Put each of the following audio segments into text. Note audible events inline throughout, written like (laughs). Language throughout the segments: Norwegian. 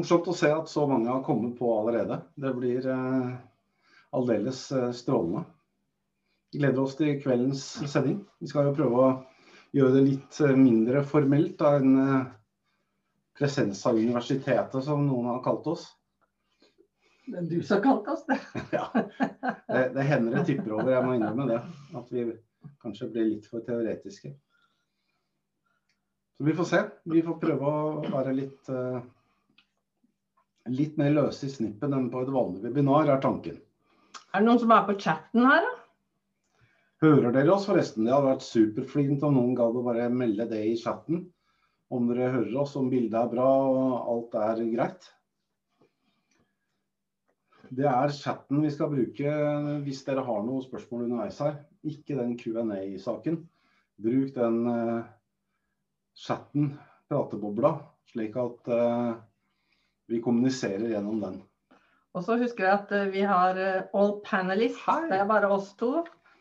Morsomt å se at så mange har kommet på allerede. Det blir eh, aldeles eh, strålende. Gleder oss til kveldens sending. Vi skal jo prøve å gjøre det litt eh, mindre formelt av en eh, presensa universitetet, som noen har kalt oss. Det er du som kalte oss det. (laughs) ja. det, det hender det tipper over, jeg må innrømme det. At vi kanskje blir litt for teoretiske. Så vi får se. Vi får prøve å være litt, uh, litt mer løse i snippen enn på et vanlig webinar, er tanken. Er det noen som er på chatten her, da? Hører dere oss forresten? Det hadde vært superflint om noen gadd å bare melde det i chatten. Om dere hører oss, om bildet er bra og alt er greit. Det er chatten vi skal bruke hvis dere har noen spørsmål underveis her. Ikke den Q&A-saken. Bruk den uh, chatten, pratebobla, slik at uh, vi kommuniserer gjennom den. Og så husker jeg at uh, vi har all panelists. Hei. Det er bare oss to.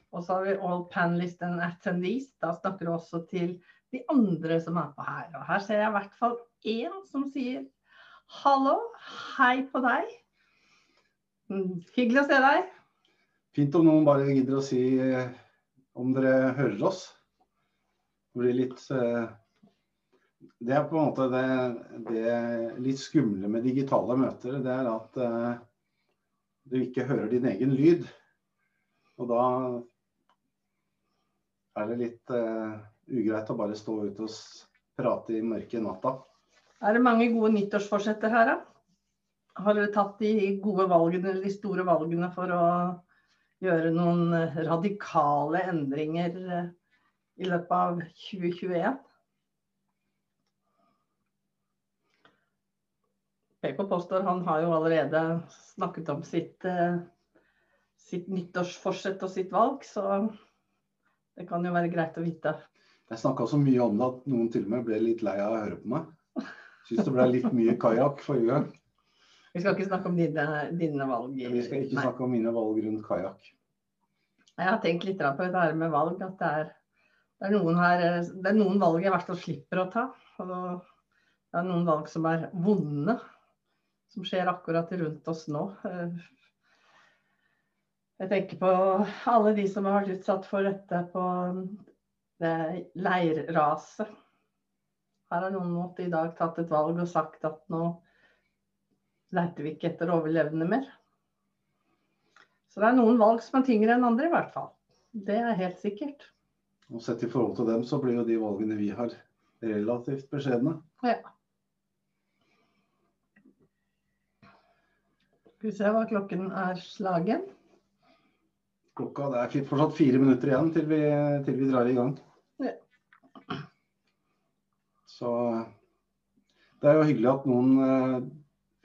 Og så har vi all panelists and attendees. Da snakker vi også til de andre som er på her. Og her ser jeg i hvert fall én som sier hallo, hei på deg. Mm, hyggelig å se deg. Fint om noen bare gidder å si eh, om dere hører oss. Det blir litt eh, Det er på en måte det, det litt skumle med digitale møter. Det er at eh, du ikke hører din egen lyd. Og da er det litt ugreit å bare stå ute og prate i mørke natta. Er det mange gode nyttårsforsetter her, da? Har dere tatt de gode valgene, eller de store valgene for å gjøre noen radikale endringer eh, i løpet av 2021? PK påstår han har jo allerede snakket om sitt, eh, sitt nyttårsforsett og sitt valg, så det kan jo være greit å vite. Jeg snakka så mye om det at noen til og med ble litt lei av å høre på meg. Syns det ble litt mye kajakk forrige gang. Vi skal ikke snakke om dine, dine valg. Vi skal ikke Nei. snakke om mine valg rundt kajakk. Jeg har tenkt litt på dette med valg. At det er, det er, noen, her, det er noen valg jeg i hvert fall slipper å ta. Og det er noen valg som er vonde. Som skjer akkurat rundt oss nå. Jeg tenker på alle de som har vært utsatt for dette på det leirraset. Her har noen måtte i dag tatt et valg og sagt at nå leter vi ikke etter overlevende mer. Så det er noen valg som er tyngre enn andre, i hvert fall. Det er helt sikkert. Og sett i forhold til dem, så blir jo de valgene vi har, relativt beskjedne. Ja. Skal vi se hva klokken er slagen. Klokka Det er fortsatt fire minutter igjen til vi, til vi drar i gang. Ja. Så det er jo hyggelig at noen eh,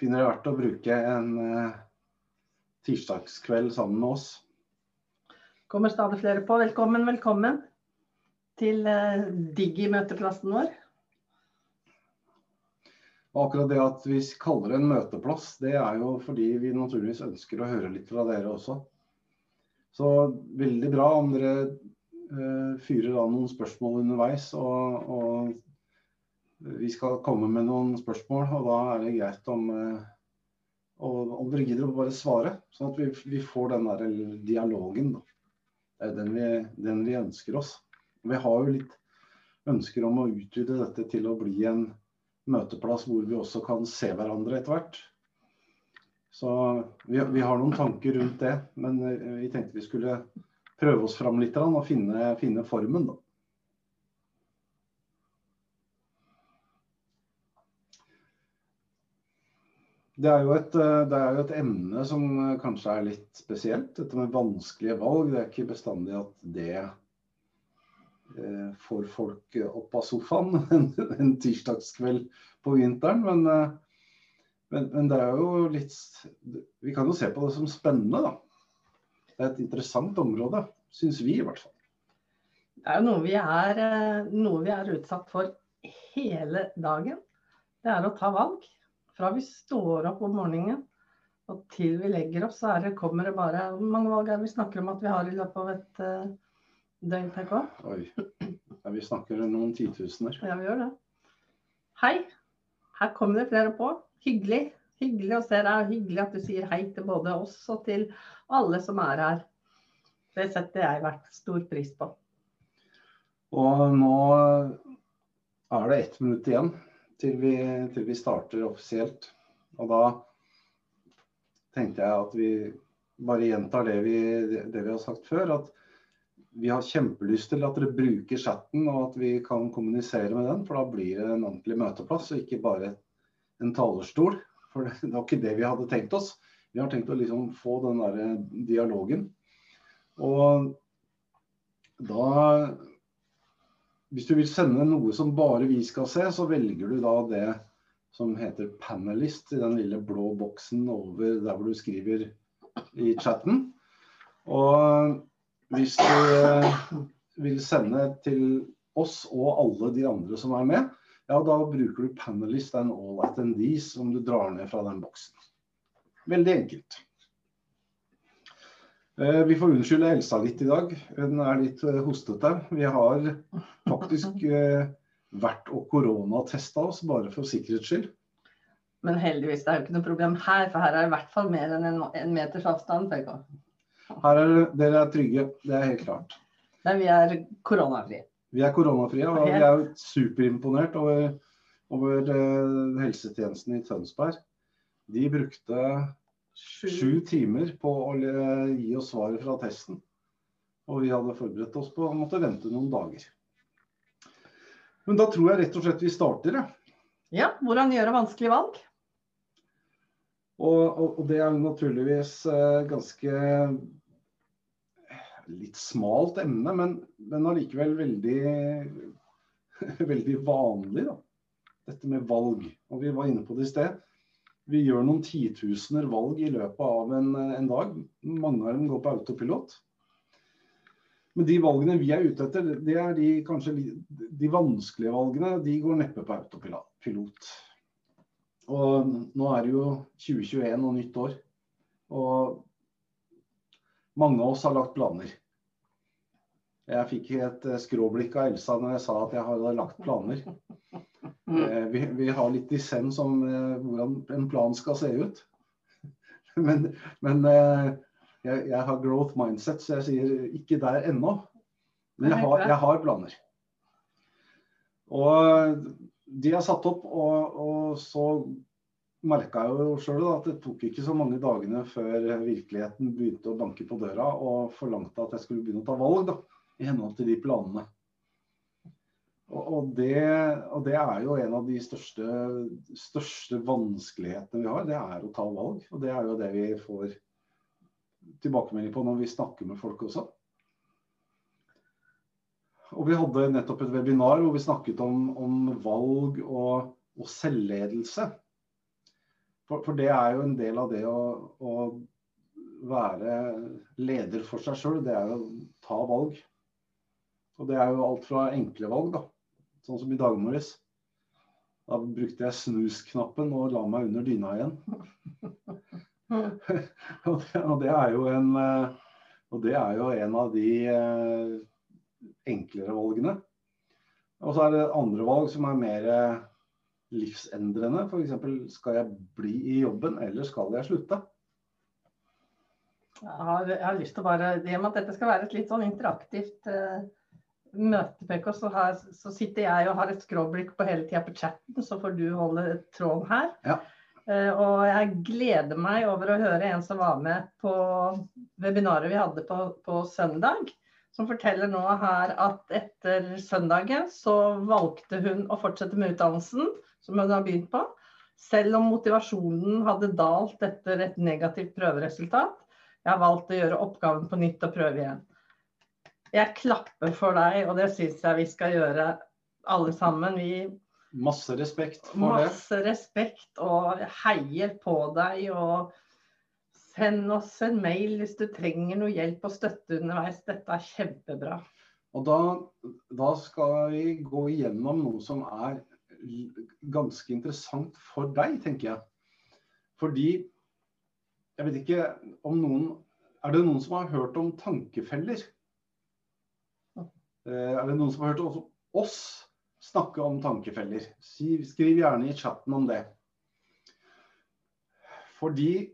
finner det verdt å bruke en uh, tirsdagskveld sammen med oss. Kommer stadig flere på. Velkommen, velkommen til uh, Digi-møteplassen vår. Og akkurat det at vi kaller det en møteplass, det er jo fordi vi naturligvis ønsker å høre litt fra dere også. Så veldig bra om dere eh, fyrer av noen spørsmål underveis. og, og vi skal komme med noen spørsmål, og da er det greit om, eh, om dere gidder å bare svare. Sånn at vi, vi får den der dialogen. Da. Det er den vi, den vi ønsker oss. Vi har jo litt ønsker om å utvide dette til å bli en møteplass hvor vi også kan se hverandre etter hvert. Så vi, vi, har noen tanker rundt det, men eh, vi tenkte vi skulle prøve oss fram litt og finne, finne formen. da. Det er, et, eh, det er, jo et, emne som eh, kanskje er litt spesielt. Dette med vanskelige valg. Det er ikke bestandig at det får folk opp av sofaen (laughs) en, en tirsdagskveld på vinteren. Men, eh, men, men, det er jo litt Vi kan jo se på det som spennende, da. Det er et interessant område, syns vi i hvert fall. Det er jo noe vi er, noe vi er utsatt for hele dagen. Det er å ta valg. Fra vi står opp om morgenen og til vi legger oss, så det, kommer det bare Hvor mange valg er det vi snakker om at vi har i løpet av et døgn, PK? Oi. Ja, vi snakker noen titusener. Ja, vi gjør det. Hei. her kommer det flere på. Hyggelig. Hyggelig å se deg, hyggelig at du sier hei til både oss og til alle som er her. Det setter jeg vært stor pris på. Og nå er det ett minutt igjen til vi, til vi starter offisielt. Og da tenkte jeg at vi bare gjentar det vi, det vi har sagt før. At vi har kjempelyst til at dere bruker chatten og at vi kan kommunisere med den. For da blir det en ordentlig møteplass og ikke bare en talerstol. For (laughs) det var ikke det vi hadde tenkt oss. Vi har tenkt å liksom få den der dialogen. Og da Hvis du vil sende noe som bare vi skal se, så velger du da det som heter 'panelist' i den lille blå boksen over der hvor du skriver i chatten. Og hvis du eh, vil sende til oss og alle de andre som er med, ja, da bruker du 'panelist and all attendees' som du drar ned fra den boksen. Veldig enkelt. Eh, vi får unnskylde Elsa litt i dag. Hun er litt eh, hostete. Vi har faktisk vært og koronatesta oss, bare for sikkerhets skyld. Men heldigvis, det er jo ikke noe problem her, for her er det i hvert fall mer enn en, meters avstand. PK. Her er dere er trygge, det er helt klart. Men vi er koronafrie. Vi er koronafrie, og vi er superimponert over, over uh, helsetjenesten i Tønsberg. De brukte sju. timer på å gi oss svaret fra testen. Og vi hadde forberedt oss på å måtte vente noen dager. Men da tror jeg rett og slett vi starter, ja. Ja, hvordan gjøre vanskelige valg? Og, og, det er naturligvis uh, ganske litt smalt emne, men, men allikevel veldig, (laughs) veldig vanlig. da. Dette med valg. Og vi var inne på det i sted. Vi gjør noen titusener valg i løpet av en, en dag. Mange av dem går på autopilot. Men de valgene vi er ute etter, det er de kanskje de vanskelige valgene. De går neppe på autopilot. Og nå er det jo 2021 og nytt år. Og mange av oss har lagt planer. Jeg fikk et eh, skråblikk av Elsa når jeg sa at jeg hadde lagt planer. Eh, vi, vi har litt dissens om eh, hvordan en plan skal se ut. (laughs) Men, men jeg, jeg, har growth mindset, så jeg sier ikke der ennå. Men jeg har, jeg har, planer. Og de er satt opp, og, og så merka jeg jo sjøl at det tok ikke så mange dagene før virkeligheten begynte å banke på døra og forlangte at jeg skulle begynne å ta valg da, i henhold til de planene. Og, og, det, og det, er jo en av de største, største vanskelighetene vi har. Det er å ta valg. Og det er jo det vi får tilbakemelding på når vi snakker med folk også. Og Vi hadde nettopp et webinar hvor vi snakket om, om valg og, og selvledelse. For, for, det er jo en del av det å, å være leder for seg sjøl. Det er jo å ta valg. Og det er jo alt fra enkle valg, da. Sånn som i dag morges. Da brukte jeg snusknappen og la meg under dyna igjen. (laughs) (laughs) og, det, og, det, er jo en eh, og det er jo en av de eh, enklere valgene. Og så er det andre valg som er mer eh, livsendrende. F.eks. skal jeg bli i jobben, eller skal jeg slutte? Jeg har, jeg har lyst til å bare, I og med at dette skal være et litt sånn interaktivt uh, møte, PK, så, har, så, sitter jeg og har et skråblikk på hele tida på chatten, så får du holde tråden her. Ja. Eh, og jeg gleder meg over å høre en som var med på webinaret vi hadde på, på søndag. Som forteller nå her at etter søndagen så valgte hun å fortsette med utdannelsen som hun har begynt på. Selv om motivasjonen hadde dalt etter et negativt prøveresultat. Jeg har valgt å gjøre oppgaven på nytt og prøve igjen. Jeg klapper for deg, og det syns jeg vi skal gjøre alle sammen. Vi Masse respekt for Masse det. Masse respekt og heier på deg. og Send oss en mail hvis du trenger noe hjelp og støtte underveis. Dette er kjempebra. Og da, da, skal vi gå igjennom noe som er ganske interessant for deg, tenker jeg. Fordi jeg vet ikke om noen Er det noen som har hørt om tankefeller? Eh, er det noen som har hørt oss snakke om tankefeller. Skriv gjerne i chatten om det. Fordi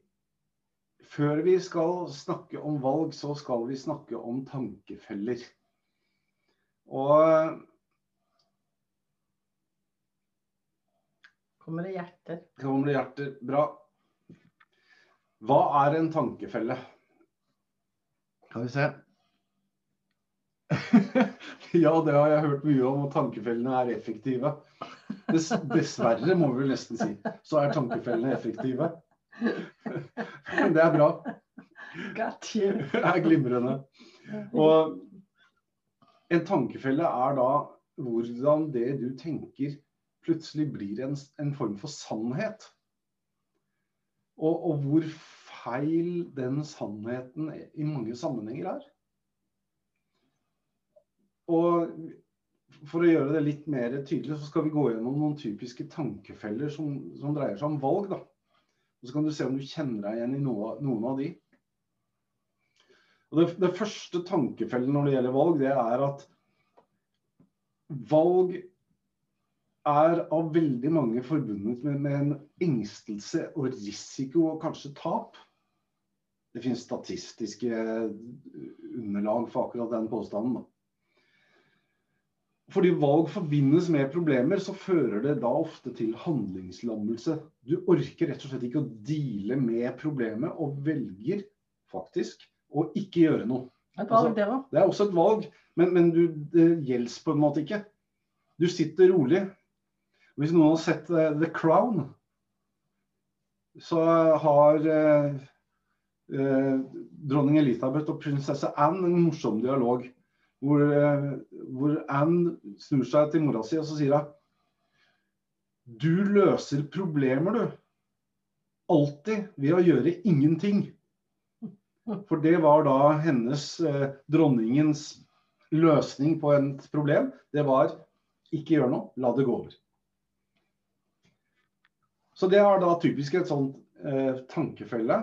før vi skal snakke om valg, så skal vi snakke om tankefeller. Og Kommer det hjerter? Kommer det hjerter. Bra. Hva er en tankefelle? Kan vi se. (laughs) ja, det har jeg hørt mye om, og tankefellene er effektive. Dess, dessverre, må vi vel nesten si, så er tankefellene effektive. (laughs) Men det er bra. Got you. (laughs) Det er glimrende. Og en tankefelle er da hvordan det du tenker, plutselig blir en, en form for sannhet. Og, og, hvor feil den sannheten i mange sammenhenger er. Og for å gjøre det litt mer tydelig, så skal vi gå gjennom noen typiske tankefeller som, som dreier seg om valg. da. Og Så kan du se om du kjenner deg igjen i noe, noen av de. Og det, det, første tankefellen når det gjelder valg, det er at valg er av veldig mange forbundet med, med en engstelse og risiko og kanskje tap. Det finnes statistiske underlag for akkurat den påstanden. Fordi valg forbindes med problemer, så fører det da ofte til handlingslammelse. Du orker rett og slett ikke å deale med problemet, og velger faktisk å ikke gjøre noe. Et valg, det, altså, det er også et valg, men, men du, det gjelder på en måte ikke. Du sitter rolig. Hvis noen har sett uh, The Crown, så har uh, uh, dronning Elisabeth og prinsesse Anne en morsom dialog hvor, eh, hvor Anne snur seg til mora si og så sier hun Du løser problemer, du. Alltid ved å gjøre ingenting. For det var da hennes, eh, dronningens, løsning på et problem. Det var ikke gjør noe, la det gå over. Så det er da typisk et sånt eh, tankefelle.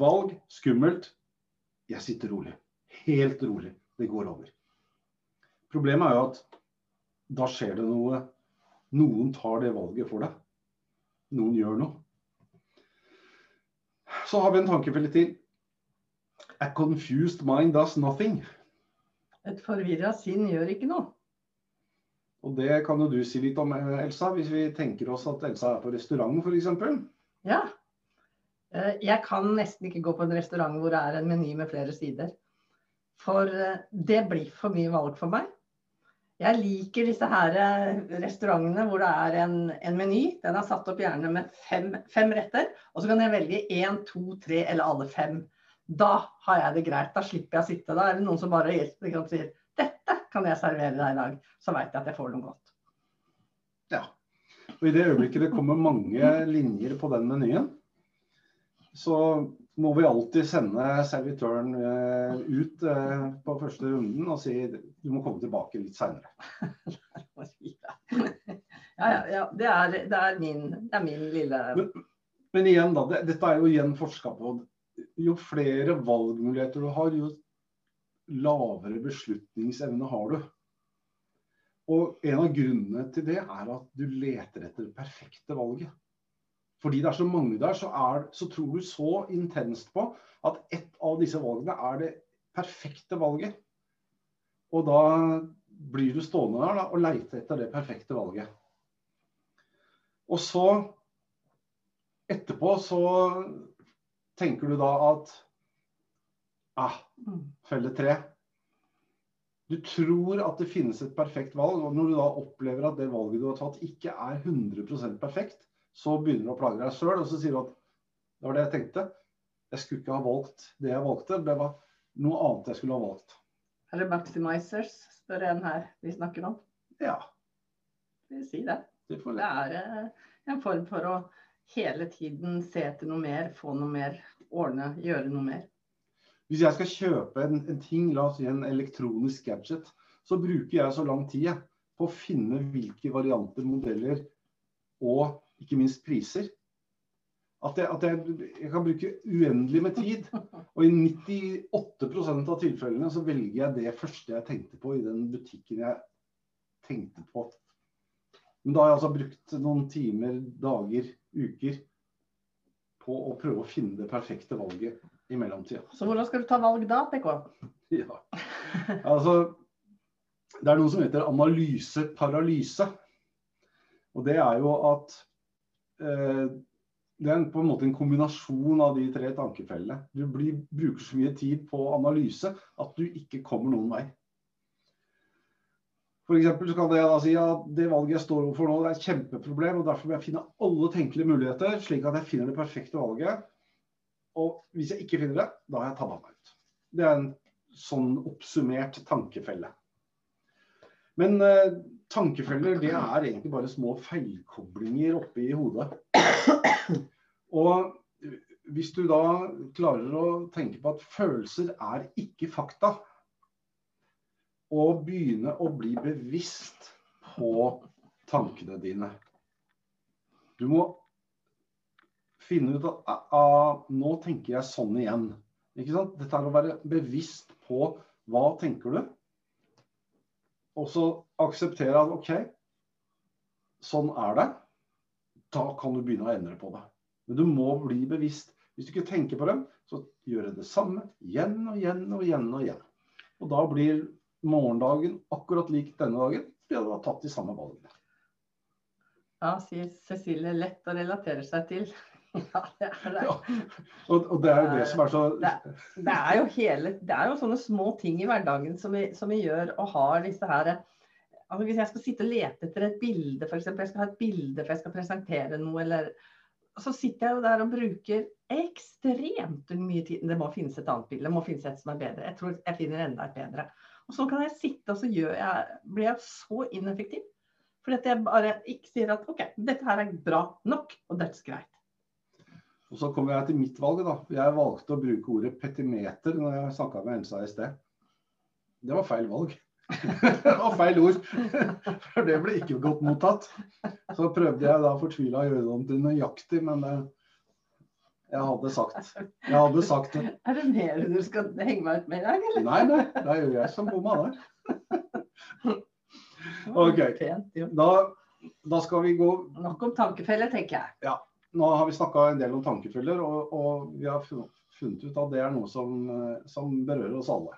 Valg, skummelt. Jeg sitter rolig. Helt rolig. Det går over. Problemet er jo at da skjer det noe. Noen tar det valget for deg. Noen gjør noe. Så har vi en tankefelle til. A confused mind does nothing. Et forvirra sinn gjør ikke noe. Og det kan jo du si litt om, Elsa, hvis vi tenker oss at Elsa er på restaurant f.eks. Ja. Eh, jeg kan nesten ikke gå på en restaurant hvor det er en meny med flere sider. For eh, det blir for mye valg for meg. Jeg liker disse her eh, restaurantene hvor det er en, en meny. Den er satt opp gjerne med fem, fem retter. Og så kan jeg velge én, to, tre eller alle fem. Da har jeg det greit. Da slipper jeg å sitte. Da er det noen som bare hjelper og sier dette kan jeg servere deg i dag. Så veit jeg at jeg får noe godt. Ja. Og i det øyeblikket det kommer mange linjer på den menyen, så må vi alltid sende servitøren uh, ut uh, på første runden og si du må komme tilbake litt seinere. (laughs) ja, ja, ja. Det er, det er, min, det er min, lille men, men, igjen, da. Det, dette er jo igjen forska på. Jo flere valgmuligheter du har, jo lavere beslutningsevne har du. Og en av grunnene til det er at du leter etter det perfekte valget fordi det er så mange der, så, er, så tror du så intenst på at ett av disse valgene er det perfekte valget. Og da blir du stående der da, og leite etter det perfekte valget. Og så etterpå så tenker du da at ah, felle tre. Du tror at det finnes et perfekt valg, og når du da opplever at det valget du har tatt ikke er 100% perfekt, så begynner du å plage deg sjøl, og så sier du at det var det jeg tenkte. Jeg skulle ikke ha valgt det jeg valgte, det var noe annet jeg skulle ha valgt. Er det maximizers, spør en her vi snakker om? Ja. Vil si det. Det, det er eh, en form for å hele tiden se etter noe mer, få noe mer, ordne, gjøre noe mer. Hvis jeg skal kjøpe en, en ting, la oss si en elektronisk gadget, så bruker jeg så lang tid på å finne hvilke varianter, modeller og ikke minst priser. At, jeg, at jeg, jeg, kan bruke uendelig med tid. Og i 98% av tilfellene så velger jeg det første jeg tenkte på i den butikken jeg tenkte på Men da har jeg altså brukt noen timer, dager, uker på å prøve å finne det perfekte valget i mellomtida. Så hvordan skal du ta valg da, PK? (laughs) Ja. Altså, det er noe som heter analyseparalyse. Og det er jo at det er på en måte en kombinasjon av de tre tankefellene. Du blir, bruker så mye tid på analyse at du ikke kommer noen vei. For så kan jeg da si at det valget jeg står overfor nå, det er et kjempeproblem. og Derfor må jeg finne alle tenkelige muligheter, slik at jeg finner det perfekte valget. Og hvis jeg ikke finner det, da har jeg tabba meg ut. Det er en sånn oppsummert tankefelle. Men eh, tankefeller det er egentlig bare små feilkoblinger oppi hodet. Og hvis du da klarer å tenke på at følelser er ikke fakta, og begynne å bli bevisst på tankene dine Du må finne ut at nå tenker jeg sånn igjen. Ikke sant? Dette er å være bevisst på hva tenker du. Og så akseptere at OK, sånn er det. Da kan du begynne å endre på det. Men du må bli bevisst. Hvis du ikke tenker på dem, så gjør det det samme igjen og igjen og igjen. Og igjen. Og da blir morgendagen akkurat lik denne dagen, fordi du har tatt de samme valgene. Ja, sier Cecilie. Lett å relatere seg til. (laughs) Ja, det er det. Og, og, det er jo det som er så det, det, er jo hele, det er jo sånne små ting i hverdagen som vi, som vi gjør og har disse her altså Hvis jeg skal sitte og lete etter et bilde, f.eks. Jeg skal ha et bilde for jeg skal presentere noe, eller så sitter jeg jo der og bruker ekstremt mye tid. Det må finnes et annet bilde, det må finnes et som er bedre. Jeg tror jeg finner enda et bedre. Og så kan jeg sitte og så jeg, blir jeg så ineffektiv. Fordi at jeg bare ikke sier at OK, dette her er bra nok, og that's greit. Og så kommer jeg til mitt valg. da. Jeg valgte å bruke ordet petimeter når jeg snakka med Elsa i sted. Det var feil valg. (laughs) det var feil ord. For det ble ikke godt mottatt. Så prøvde jeg da fortvila å gjøre det om til nøyaktig, men det, jeg hadde sagt Jeg hadde sagt det. (laughs) Er det mer du skal henge meg ut med i dag, eller? Nei, nei. Det gjør jeg som bomma der. (laughs) OK. Da, da, skal vi gå Nok om tankefeller, tenker jeg. Ja. Nå har vi snakka en del om tankefeller, og, og, vi har funnet ut at det er noe som, som berører oss alle.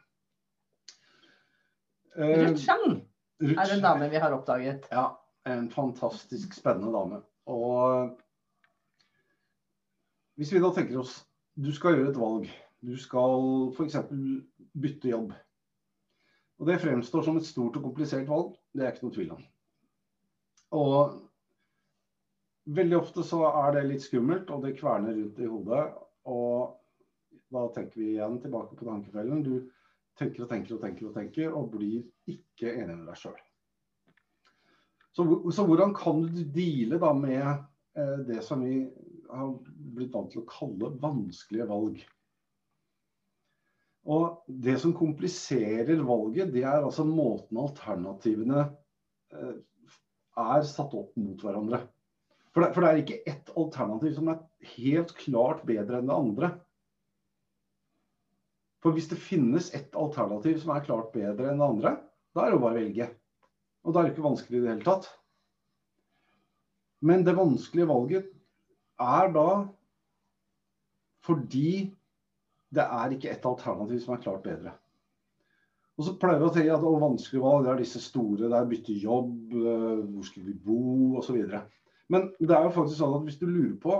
Eh, Rutsjang er en dame vi har oppdaget. Ja, en fantastisk spennende dame. Og hvis vi da tenker oss du skal gjøre et valg. Du skal f.eks. bytte jobb. Og Det fremstår som et stort og komplisert valg. Det er ikke noe tvil om. Og veldig ofte så er det litt skummelt, og det kverner rundt i hodet. Og da tenker vi igjen tilbake på tankefellen. Du tenker og tenker og tenker og tenker, og blir ikke enig med deg sjøl. Så, så, hvordan kan du deale da med eh, det som vi har blitt vant til å kalle vanskelige valg? Og Det som kompliserer valget, det er altså måten alternativene eh, er satt opp mot hverandre. For det, for det er ikke ett alternativ som er helt klart bedre enn det andre. For hvis det finnes ett alternativ som er klart bedre enn det andre, da er det jo bare å velge. Og da er det ikke vanskelig i det hele tatt. Men det vanskelige valget er da fordi det er ikke ett alternativ som er klart bedre. Og så pleier vi å tenke at å, vanskelige valg det er disse store. Det er bytte jobb, eh, hvor skal vi bo osv. Men det er jo faktisk sånn at hvis du lurer på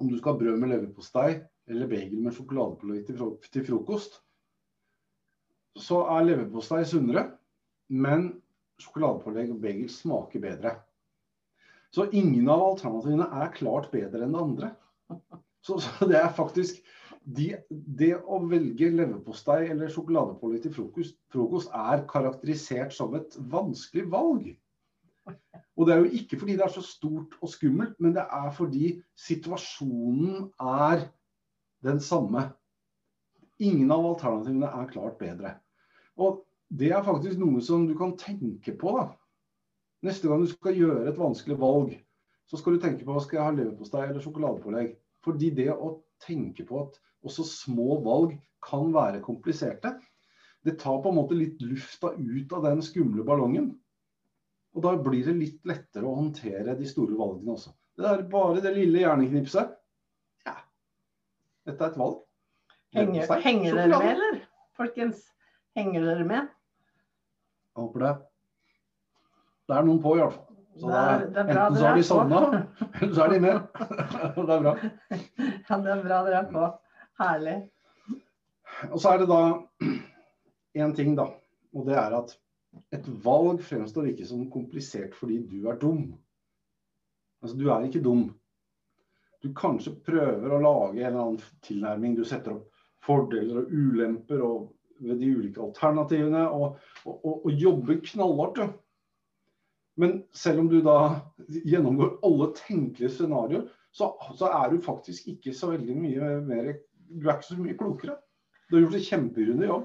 om du skal ha brød med leverpostei eller bagel med sjokoladepålegg til frokost, så er leverpostei sunnere, men sjokoladepålegg og bagel smaker bedre. Så ingen av alternativene er klart bedre enn det andre. Så, så det er faktisk de, Det å velge leverpostei eller sjokoladepålegg til frokost, frokost er karakterisert som et vanskelig valg. Og det er jo ikke fordi det er så stort og skummelt, men det er fordi situasjonen er den samme. Ingen av alternativene er klart bedre. Og det er faktisk noe som du kan tenke på. da. Neste gang du skal gjøre et vanskelig valg, så skal du tenke på skal jeg ha leverpostei eller sjokoladepålegg. Fordi det å tenke på at også små valg kan være kompliserte, det tar på en måte litt lufta ut av den skumle ballongen. Og da blir det litt lettere å håndtere de store valgene også. Det er bare det lille hjerneknipset. Ja, dette er et valg. Henger, henger dere med, eller? Folkens, henger dere med? Jeg håper det. Det er noen på, i hvert fall. Så Det er- det er bra enten så har de sovna, eller så er de med. (laughs) det er bra. (laughs) Ja, det er bra dere er på. Herlig. Og så er det da én ting, da. Og det er at et valg fremstår ikke som komplisert fordi du er dum. Altså, du er ikke dum. Du kanskje prøver å lage en eller annen tilnærming. Du setter opp fordeler og ulemper og ved de ulike alternativene, og, og, og, og jobber knallhardt. Du. Men selv om du da gjennomgår alle tenkelige scenarioer, så, så er du faktisk ikke så veldig mye mer Du er ikke så mye klokere. Du har gjort en kjempegrunnig jobb.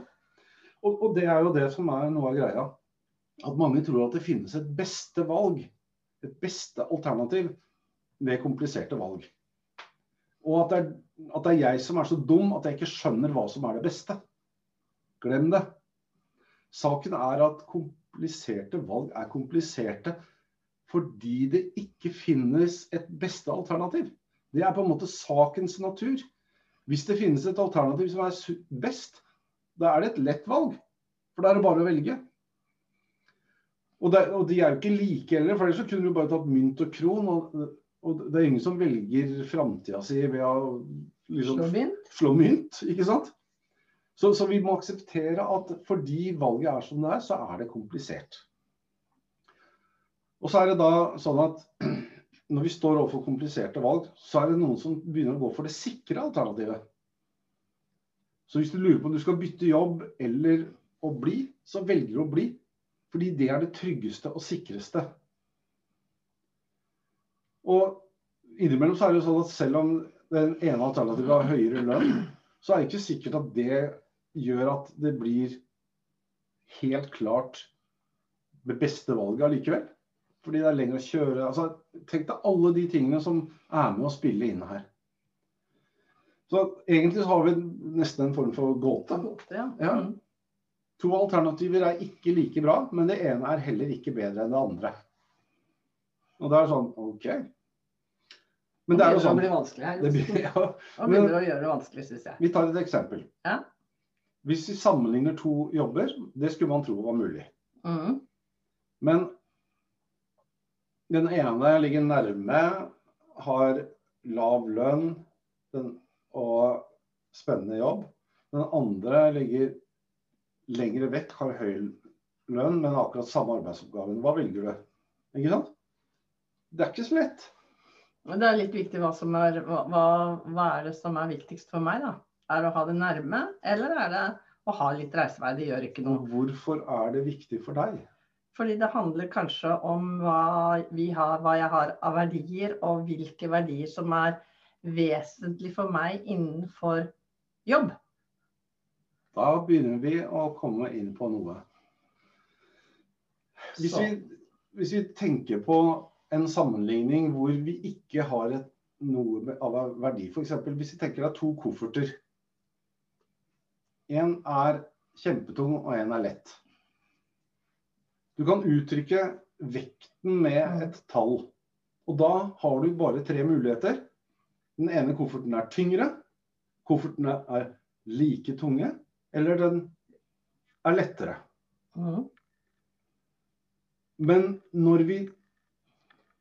Og, og det er jo det som er noe av greia. At mange tror at det finnes et beste valg, et beste alternativ ved kompliserte valg. Og at det, er, at det er jeg som er så dum at jeg ikke skjønner hva som er det beste. Glem det. Saken er at kompliserte valg er kompliserte fordi det ikke finnes et beste alternativ. Det er på en måte sakens natur. Hvis det finnes et alternativ som er best, da er det et lett valg. For da er det bare å velge. Og, det, og de er jo ikke like heller, for ellers så kunne du bare tatt mynt og kron. Og, og det er ingen som velger framtida si ved å liksom, Slå mynt. slå mynt, ikke sant? Så, så vi må akseptere at fordi valget er som det er, så er det komplisert. Og så er det da sånn at (clears throat) når vi står overfor kompliserte valg, så er det noen som begynner å gå for det sikre alternativet. Så hvis du lurer på om du skal bytte jobb eller å bli, så velger du å bli. Fordi det er det tryggeste og sikreste. Og innimellom så er det jo sånn at selv om den ene alternativet har høyere lønn, så er det ikke sikkert at det gjør at det blir helt klart det beste valget allikevel. Fordi det er lenger å kjøre. Altså, tenk deg alle de tingene som er med å spille inn her. Så egentlig så har vi nesten en form for gåte. Ja. To alternativer er ikke like bra, men det ene er heller ikke bedre enn det andre. Og det er sånn OK. Men det er jo sånn bli vanskelig her. det blir, (laughs) ja, Og begynner å gjøre det vanskelig, syns jeg. Vi tar et eksempel. Ja. Hvis vi sammenligner to jobber, det skulle man tro var mulig. Mm. Men den ene ligger nærme, har lav lønn den, og spennende jobb. Den andre ligger lengre vekk, har høy lønn, men akkurat samme arbeidsoppgaven. Hva velger du? Ikke sant? Det er ikke så lett. Men det er litt viktig hva som er hva, hva- er det som er viktigst for meg, da? Er det å ha det nærme, eller er det å ha litt reisevei? Det gjør ikke noe. Hvorfor er det viktig for deg? Fordi det handler kanskje om hva, vi har, hva jeg har av verdier, og hvilke verdier som er vesentlig for meg innenfor jobb. Da begynner vi å komme inn på noe. Hvis vi, hvis vi tenker på en sammenligning hvor vi ikke har et, noe av verdi, f.eks. hvis vi tenker deg to kofferter. En er kjempetung, og en er lett. Du kan uttrykke vekten med et tall. Og da har du bare tre muligheter. Den ene kofferten er tyngre. Koffertene er like tunge. Eller den er lettere. Mm. Men når vi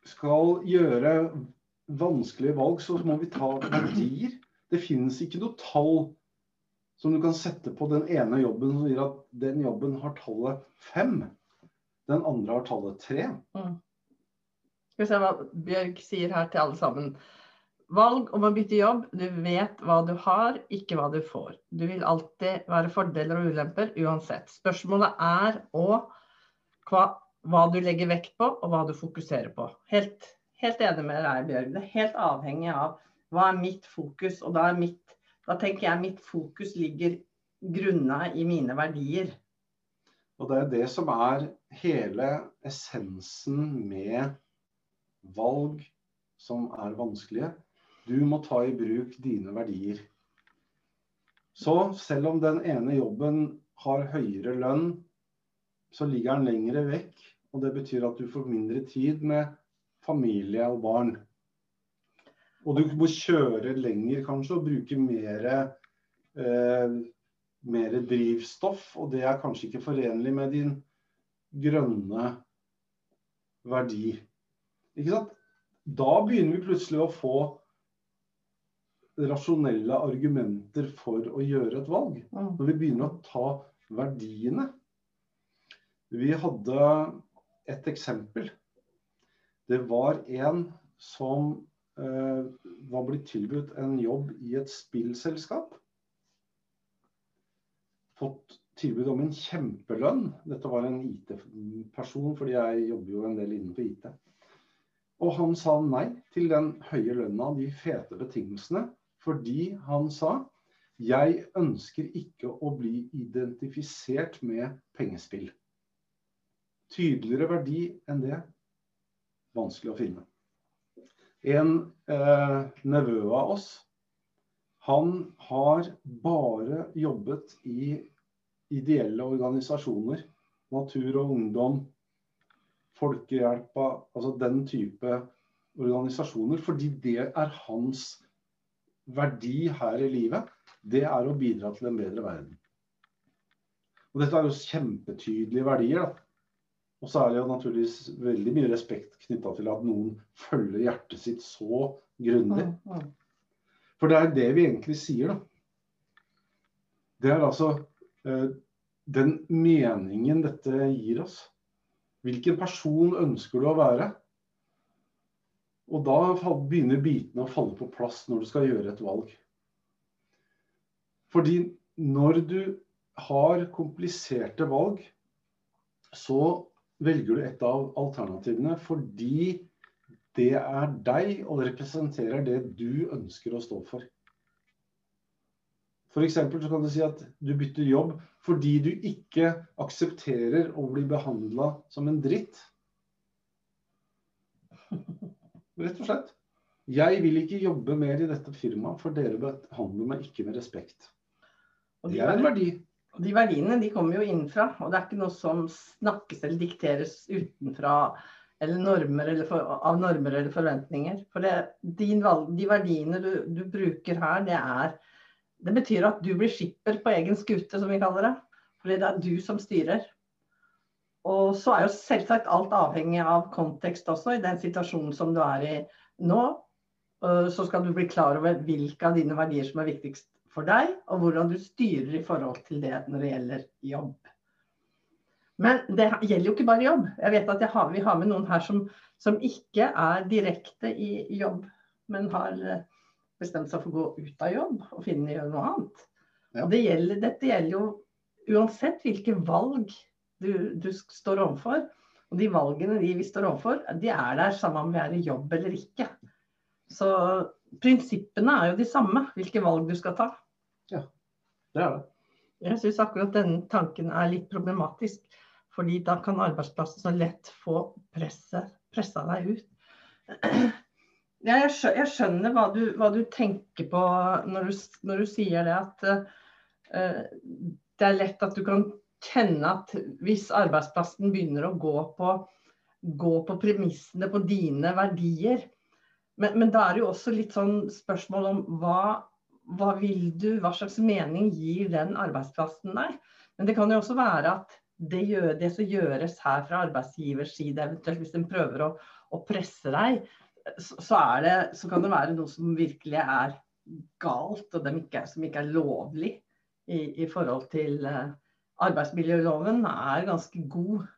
skal gjøre vanskelige valg, så må vi ta verdier. Det finnes ikke noe tall som du kan sette på den ene jobben som sier at den jobben har tallet fem. Den andre har tallet tre. Skal vi se hva Bjørg sier her til alle sammen. Valg om å bytte jobb. Du vet hva du har, ikke hva du får. Du vil alltid være fordeler og ulemper uansett. Spørsmålet er òg hva, hva du legger vekt på, og hva du fokuserer på. Helt, helt enig med deg, Bjørg. Det er helt avhengig av hva er mitt fokus. Og da, mitt, da tenker jeg mitt fokus ligger grunna i mine verdier. Og det er det som er hele essensen med valg som er vanskelige. Du må ta i bruk dine verdier. Så selv om den ene jobben har høyere lønn, så ligger den lengre vekk Og det betyr at du får mindre tid med familie og barn. Og du må kjøre lenger kanskje og bruke mer, eh, mer drivstoff. Og det er kanskje ikke forenlig med din grønne verdi. Da begynner vi plutselig å få rasjonelle argumenter for å gjøre et valg. Mm. Når vi begynner å ta verdiene. Vi hadde et eksempel. Det var en som eh, var blitt tilbudt en jobb i et spillselskap. Fått tilbud om en kjempelønn. Dette var en IT-person, fordi jeg jobber jo en del innenfor IT. Og han sa nei til den høye lønna, de fete betingelsene, fordi han sa jeg ønsker ikke å bli identifisert med pengespill. Tydeligere verdi enn det vanskelig å finne. En eh, nevø av oss, han har bare jobbet i ideelle organisasjoner. Natur og ungdom, Folkehjelpa, altså den type organisasjoner. Fordi det er hans verdi her i livet. Det er å bidra til en bedre verden. Og dette er jo kjempetydelige verdier. da. Og så er det jo naturligvis veldig mye respekt knytta til at noen følger hjertet sitt så grundig. Mm, mm. For det er det vi egentlig sier, da. Det er altså eh, den meningen dette gir oss. Hvilken person ønsker du å være? Og da begynner bitene å falle på plass når du skal gjøre et valg. Fordi når du har kompliserte valg, så velger du et av alternativene fordi det er deg og det representerer det du ønsker å stå for. F.eks. så kan du si at du bytter jobb fordi du ikke aksepterer å bli behandla som en dritt. (laughs) Rett og slett. Jeg vil ikke jobbe mer i dette firmaet, for dere behandler meg ikke med respekt. Og Det er en verdi. verdi. de verdiene de kommer jo innenfra, og det er ikke noe som snakkes eller dikteres utenfra eller normer eller for, av normer eller forventninger. For det, din valg, de verdiene du, du bruker her, det er Det betyr at du blir skipper på egen skute, som vi kaller det. Fordi det er du som styrer. Og så er jo selvsagt alt avhengig av kontekst også, i den situasjonen som du er i nå. Øh, Så skal du bli klar over hvilke av dine verdier som er viktigst for deg, og hvordan du styrer i forhold til det når det gjelder jobb. Men det gjelder jo ikke bare jobb. Jeg vet at jeg har, vi har med noen her som, som ikke er direkte i jobb, men har eh, bestemt seg for å gå ut av jobb og finne noe annet. Ja. Og det gjelder, dette gjelder jo uansett hvilke valg du, du står overfor. Og de valgene de vi står overfor, de er der samme om vi er i jobb eller ikke. Så prinsippene er jo de samme, hvilke valg du skal ta. Det er det. Jeg syns akkurat denne tanken er litt problematisk. Fordi da kan arbeidsplassen så lett få presset, pressa deg ut. (clears throat) Ja, jeg skjønner hva du, hva du tenker på når du, når du sier det at uh, det er lett at du kan kjenne at hvis arbeidsplassen begynner å gå på, gå på premissene på dine verdier, men, men da er det jo også litt sånn spørsmål om hva, hva vil du, hva slags mening gir den arbeidsplassen deg? Men det kan jo også være at det, gjør, det som gjøres her fra arbeidsgivers side, eventuelt hvis en prøver å, å presse deg, så, så, det, så kan det være noe som virkelig er galt, og ikke, som ikke er lovlig i, i forhold til eh, Arbeidsmiljøloven er ganske god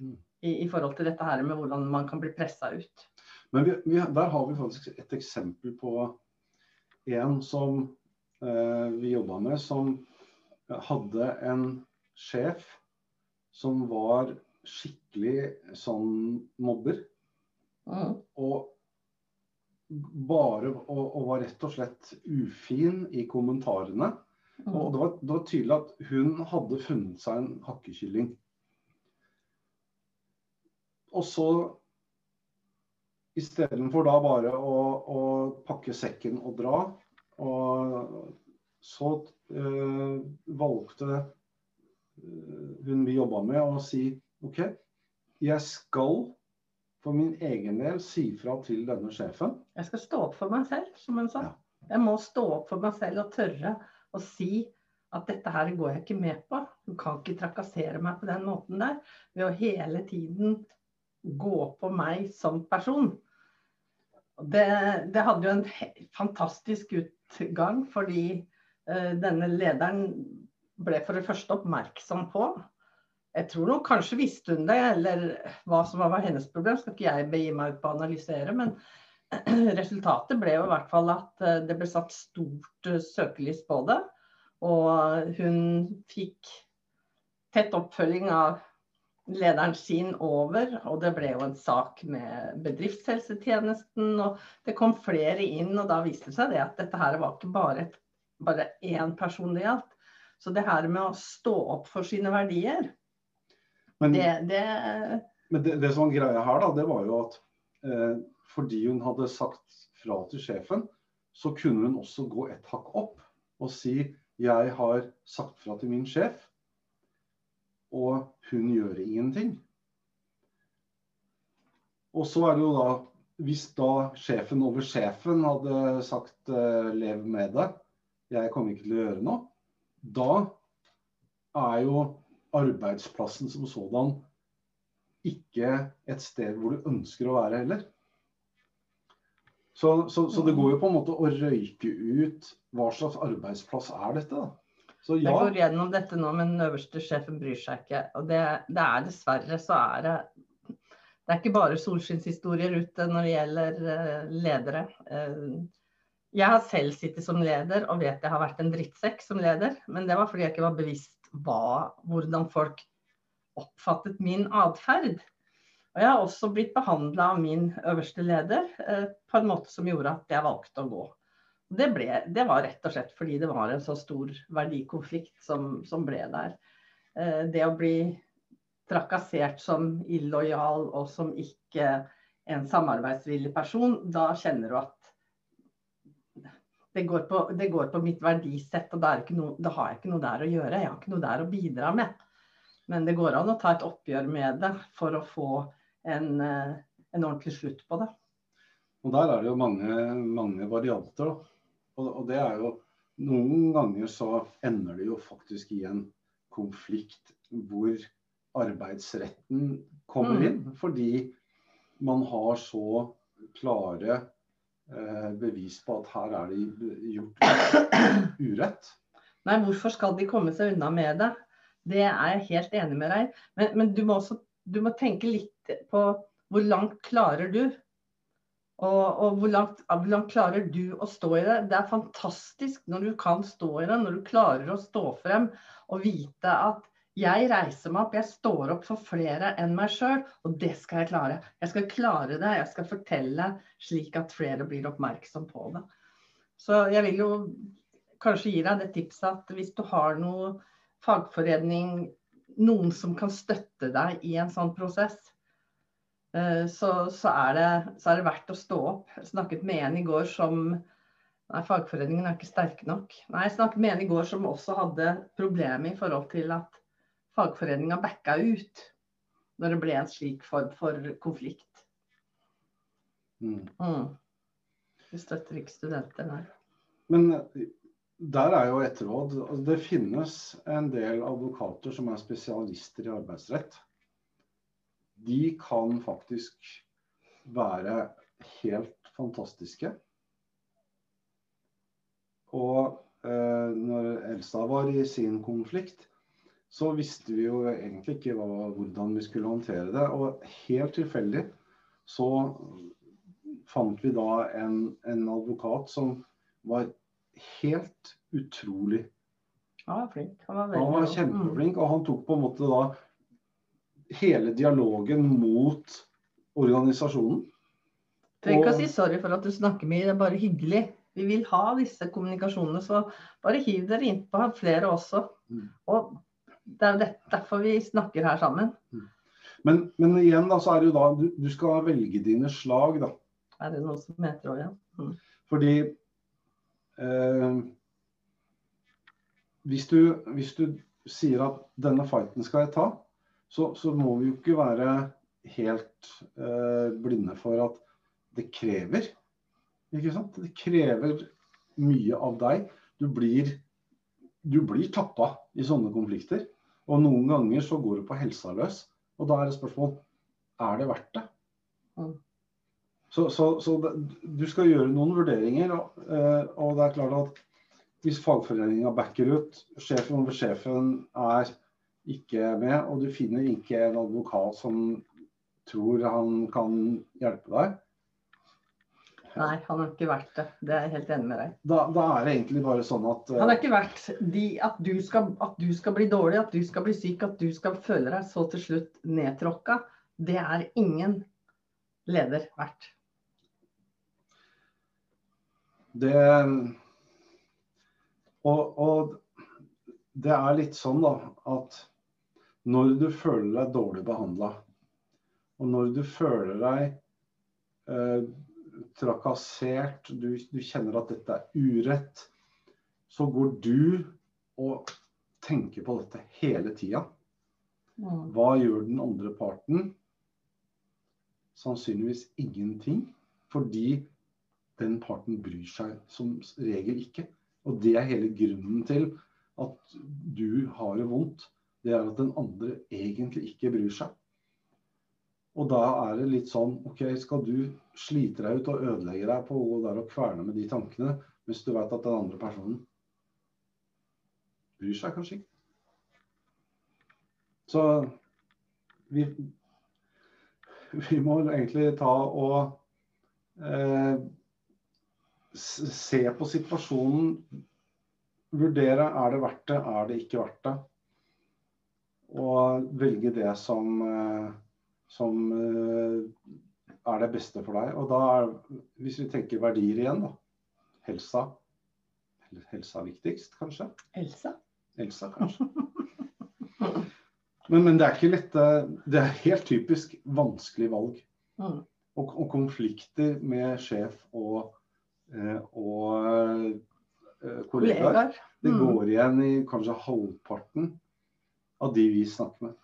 Mm. i, i forhold til dette her med hvordan man kan bli pressa ut. Men vi, vi, der har vi faktisk et eksempel på en som eh, vi jobba med, som hadde en sjef som var skikkelig sånn mobber. Mm. Og bare og, og var rett og slett ufin i kommentarene. Og det var, det var tydelig at hun hadde funnet seg en hakkekylling. Og så istedenfor da bare å, å pakke sekken og dra, og så øh, valgte eh, hun vi jobba med å si OK, jeg skal for min egen del si fra til denne sjefen. Jeg skal stå opp for meg selv, som hun sa. Ja. Jeg må stå opp for meg selv og tørre å si at dette her går jeg ikke med på. Du kan ikke trakassere meg på den måten der ved å hele tiden gå på meg som person. Det, det hadde jo en fantastisk utgang, fordi uh, denne lederen ble for det første oppmerksom på Jeg tror nok kanskje visste hun det, eller hva som var hennes problem, skal ikke jeg begi meg ut på å analysere. Men (clears throat) resultatet ble jo i hvert fall at eh, det ble satt stort eh, søkelys på det. Og hun fikk tett oppfølging av lederen sin over, og det ble jo en sak med bedriftshelsetjenesten. Og det kom flere inn, og da viste det seg det at dette her var ikke bare, et, bare én person det gjaldt. Så det her med å stå opp for sine verdier, Men det, det Men det, det som var greia her, da, det var jo at eh, fordi hun hadde sagt fra til sjefen, så kunne hun også gå et hakk opp og si jeg har sagt fra til min sjef, og hun gjør ingenting. Og så er det jo da Hvis da sjefen over sjefen hadde sagt eh, lev med det, jeg kommer ikke til å gjøre noe, da er jo arbeidsplassen som sådan ikke et sted hvor du ønsker å være heller. Så, så, så det går jo på en måte å røyke ut hva slags arbeidsplass er dette. da. Så Jeg går gjennom dette nå, men den øverste sjefen bryr seg ikke. Og det, det er dessverre så er det Det er ikke bare solskinnshistorier ute når det gjelder eh, ledere. Eh, jeg har selv sittet som leder og vet jeg har vært en drittsekk som leder, men det var fordi jeg ikke var bevisst hva, hvordan folk oppfattet min atferd. Og jeg har også blitt behandla av min øverste leder eh, på en måte som gjorde at jeg valgte å gå. Det, ble, det var rett og slett fordi det var en så stor verdikonflikt som, som ble der. Eh, det å bli trakassert som illojal og som ikke en samarbeidsvillig person, da kjenner du at det går på, det går på mitt verdisett, og noe, da har jeg ikke noe der å gjøre. Jeg har ikke noe der å bidra med. Men det går an å ta et oppgjør med det for å få en, eh, en ordentlig slutt på det. og der er det jo mange, mange varianter. Og, og det er jo Noen ganger så ender det jo faktisk i en konflikt hvor arbeidsretten kommer Mm. inn. Fordi man har så klare eh, bevis på at her er det gjort urett. Nei, hvorfor skal de komme seg unna med det? Det er jeg helt enig med deg. Men, men du må også du må tenke litt på hvor langt klarer du? Og, og hvor, langt, hvor langt klarer du å stå i det? Det er fantastisk når du kan stå i det, når du klarer å stå frem og vite at jeg reiser meg opp, jeg står opp for flere enn meg sjøl, og det skal jeg klare. Jeg skal klare det, jeg skal fortelle slik at flere blir oppmerksom på det. Så jeg vil jo kanskje gi deg det tipset at hvis du har noe fagforening, noen som kan støtte deg i en sånn prosess, så, så, er det, så er det verdt å stå opp. Jeg snakket med en i går som Nei, fagforeningen er ikke sterke nok. Nei, jeg snakket med en i går som også hadde problemer i forhold til at fagforeninga backa ut når det ble en slik form for konflikt. Mm. Mm. Vi støtter ikke studenter, nei. Men der er jo et råd. Altså, det finnes en del advokater som er spesialister i arbeidsrett. De kan faktisk være helt fantastiske. Og eh, når Elsa var i sin konflikt, så visste vi jo egentlig ikke hva, hvordan vi skulle håndtere det. Og helt tilfeldig så fant vi da en, en advokat som var helt utrolig. Han var flink. Han var, Han var kjempeflink, og han tok på en måte da hele dialogen mot organisasjonen. Mm. Trenger ikke å si sorry for at du snakker mye, det er bare hyggelig. Vi vil ha disse kommunikasjonene, så bare hiv dere innpå flere også. Mm. Og det er jo derfor vi snakker her sammen. Men, men igjen da, så er det jo da du, du skal velge dine slag, da. Er det noe som heter òg, ja. Mm. Fordi eh, hvis, du, hvis du sier at denne fighten skal jeg ta, så, så må vi jo ikke være helt eh, blinde for at det krever. Ikke sant? Det krever mye av deg. Du blir, du blir tappa i sånne konflikter. Og noen ganger så går du på helsa løs. Og da er det spørsmål er det verdt det. Mm. Så, så, så det, du skal gjøre noen vurderinger. Og, uh, og det er klart at hvis fagforeninga backer ut, sjefen over sjefen er ikke med, og du finner ikke en advokat som tror han kan hjelpe deg, Nei, han har ikke vært det. Det er jeg helt enig med deg. Da, da er det egentlig bare sånn at uh... Han har ikke vært de, at, du skal, at, du skal, bli dårlig, at du skal bli syk, at du skal føle deg så til slutt nedtråkka. Det er ingen leder verdt. Det og, og, det er litt sånn da at når du føler deg dårlig behandla, og når du føler deg eh, trakassert, du, du, kjenner at dette er urett, så går du og tenker på dette hele tida. Mm. Hva gjør den andre parten? Sannsynligvis ingenting. Fordi den parten bryr seg som regel ikke. Og det er hele grunnen til at du har det vondt. Det er at den andre egentlig ikke bryr seg. Og da er det litt sånn OK, skal du slite deg ut og ødelegge deg på å gå der og kverne med de tankene, hvis du vet at den andre personen bryr seg kanskje ikke? Så vi, vi må egentlig ta og eh, se på situasjonen. Vurdere er det verdt det, er det ikke verdt det. Og velge det som eh, som eh, er det beste for deg. Og da er, hvis vi tenker verdier igjen, da. Helsa. Helsa viktigst, kanskje? Elsa. Elsa, kanskje. Men, men, det er ikke lette Det er helt typisk vanskelig valg. Mm. Og, og, konflikter med sjef og, eh, og eh, kollegaer. Det mm. går igjen i kanskje halvparten av de vi snakker med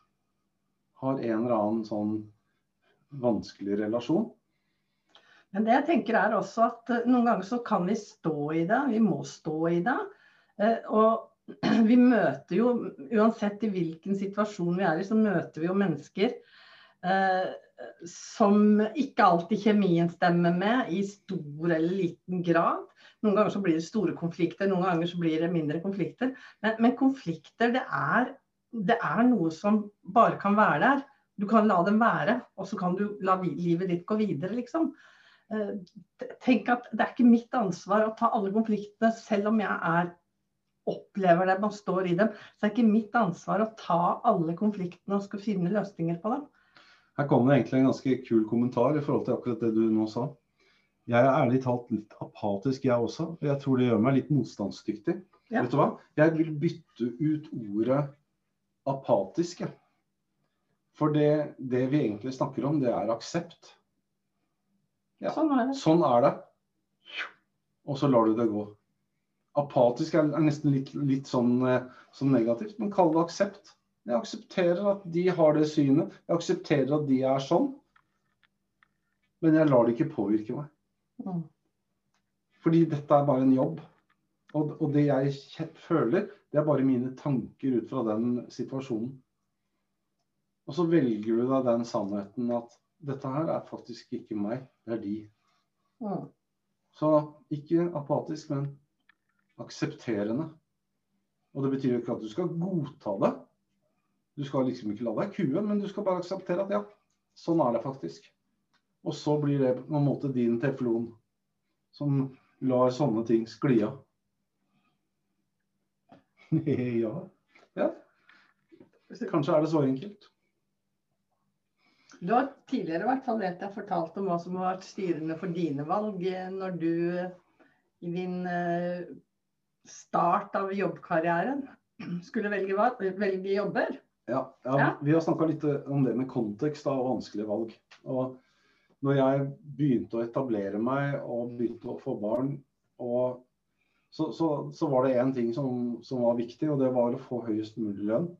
har en eller annen sånn vanskelig relasjon. Men det jeg tenker er også at eh, noen ganger så kan vi stå i det. Vi må stå i det. Eh, og (clears throat) vi møter jo, uansett i hvilken situasjon vi er i, så møter vi jo mennesker eh, som ikke alltid kjemien stemmer med i stor eller liten grad. Noen ganger så blir det store konflikter, noen ganger så blir det mindre konflikter. Men, men konflikter, det er det er noe som bare kan være der. Du kan la dem være, og så kan du la livet ditt gå videre, liksom. Eh, tenk at det er ikke mitt ansvar å ta alle konfliktene, selv om jeg er opplever det, man står i dem. Så det er ikke mitt ansvar å ta alle konfliktene og skal finne løsninger på dem. Her kommer det egentlig en ganske kul kommentar i forhold til akkurat det du nå sa. Jeg er ærlig talt litt apatisk, jeg også. Og jeg tror det gjør meg litt motstandsdyktig. Ja. Vet du hva? Jeg vil bytte ut ordet apatiske. For det, det, vi egentlig snakker om, det er aksept. Ja, sånn, er sånn er det. Og så lar du det gå. Apatisk er, er nesten litt, litt sånn, eh, sånn, negativt, men kall det aksept. Jeg aksepterer at de har det synet. Jeg aksepterer at de er sånn. Men jeg lar det ikke påvirke meg. Mm. Fordi dette er bare en jobb. Og, og, det jeg føler, det er bare mine tanker ut fra den situasjonen. Og så velger du deg den sannheten at dette her er faktisk ikke meg, det er de. Mm. Så ikke apatisk, men aksepterende. Og det betyr jo ikke at du skal godta det. Du skal liksom ikke la deg kue, men du skal bare akseptere at ja, sånn er det faktisk. Og så blir det på en måte din teflon som lar sånne ting skli av. (laughs) ja. ja. Kanskje er det så enkelt. Du har tidligere i hvert fall vet jeg, fortalt om hva som har vært styrende for dine valg eh, når du i din eh, start av jobbkarrieren skulle velge, velge jobber. Ja, ja, ja, vi har snakka litt eh, om det med kontekst og vanskelige valg. Og når jeg begynte å etablere meg og begynte å få barn, og så, så, så var det én ting som, som, var viktig, og det var å få høyest mulig lønn.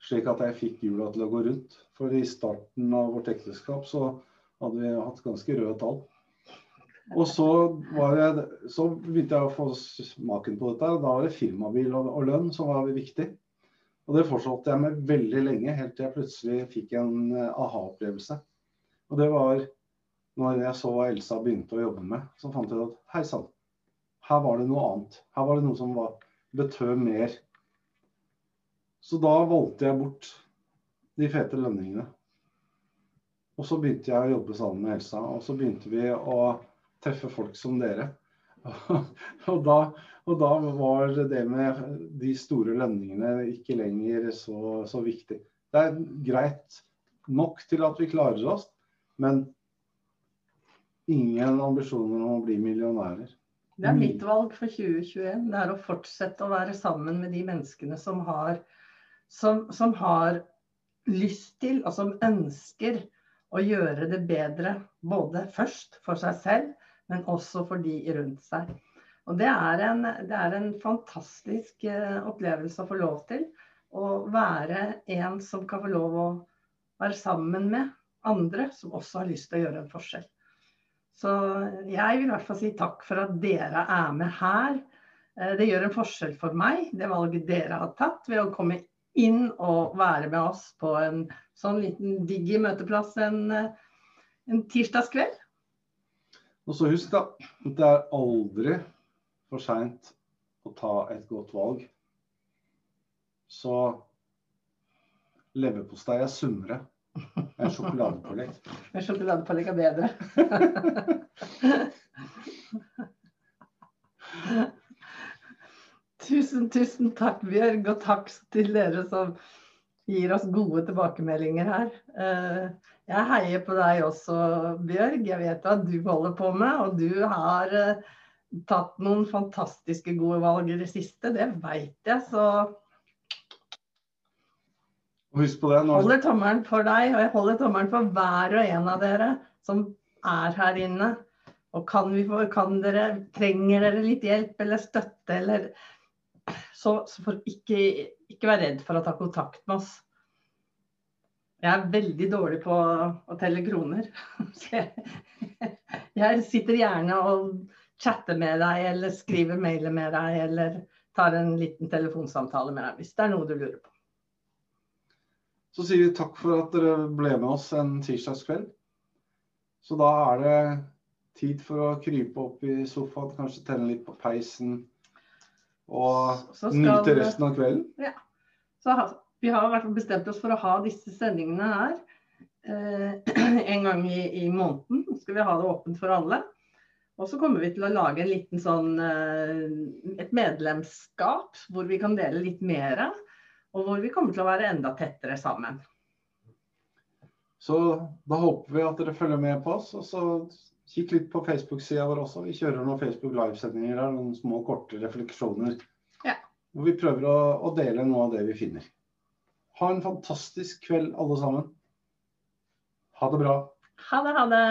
slik at jeg fikk hjula til å gå rundt. For i starten av vårt ekteskap så hadde vi hatt ganske røde tall. Og så, jeg, så, begynte jeg å få smaken på dette. Da var det firmabil og, og lønn som var viktig. Og det fortsatte jeg med veldig lenge, helt til jeg plutselig fikk en eh, aha-opplevelse. Og det var når jeg så hva Elsa begynte å jobbe med, så fant jeg ut at hei sann, her var det noe annet. Her var det noe som var, betød mer. Så da valgte jeg bort de fete lønningene. Og så begynte jeg å jobbe sammen med Elsa, og så begynte vi å treffe folk som dere. (laughs) og, da, og, da, var det med de store lønningene ikke lenger så, så, viktig. Det er greit nok til at vi klarer oss, men ingen ambisjoner om å bli millionærer. Det er mitt valg for 2021. Det er å fortsette å være sammen med de menneskene som har, som, som har lyst til og som ønsker å gjøre det bedre. Både først for seg selv, men også for de rundt seg. Og det er en, det er en fantastisk eh, opplevelse å få lov til. Å være en som kan få lov å være sammen med andre som også har lyst til å gjøre en forskjell. Så jeg vil i hvert fall si takk for at dere er med her. Eh, det gjør en forskjell for meg, det valget dere har tatt ved å komme inn og være med oss på en sånn liten digg møteplass en, eh, en tirsdagskveld. Og så husk da, det er aldri for seint å ta et godt valg. Så leverpostei er sunnere enn sjokoladepålegg. (laughs) En sjokoladepålegg er bedre. (laughs) tusen, tusen takk, Bjørg, og takk til dere som gir oss gode tilbakemeldinger her. Uh, jeg heier på deg også, Bjørg. Jeg vet hva du holder på med. Og du har uh, tatt noen fantastiske gode valg i det siste. Det veit jeg, så Husk på det. Når... Holder tommelen for deg, og jeg holder tommelen for hver og en av dere som er her inne. Og kan vi få, kan dere, trenger dere litt hjelp eller støtte, eller Så, så ikke, ikke vær redd for å ta kontakt med oss. Jeg er veldig dårlig på å telle kroner. (laughs) Jeg sitter gjerne og chatter med deg, eller skriver mailer med deg, eller tar en liten telefonsamtale med deg hvis det er noe du lurer på. Så sier vi takk for at dere ble med oss en tirsdagskveld. Så da er det tid for å krype opp i sofaen, kanskje tenne litt på peisen og skal... nyte resten av kvelden. Ja. Så vi har i hvert fall bestemt oss for å ha disse sendingene her eh, (clears throat) en gang i, i, måneden. Så skal vi ha det åpent for alle. Og så kommer vi til å lage en liten sånn, eh, et medlemskap hvor vi kan dele litt mer. Og hvor vi kommer til å være enda tettere sammen. Så da håper vi at dere følger med på oss. Og så kikk litt på Facebook-sida vår også. Vi kjører noen Facebook livesendinger her, noen små korte refleksjoner. Ja. Hvor vi prøver å, å dele noe av det vi finner. Ha en fantastisk kveld, alle sammen. Ha det bra. Ha det, ha det.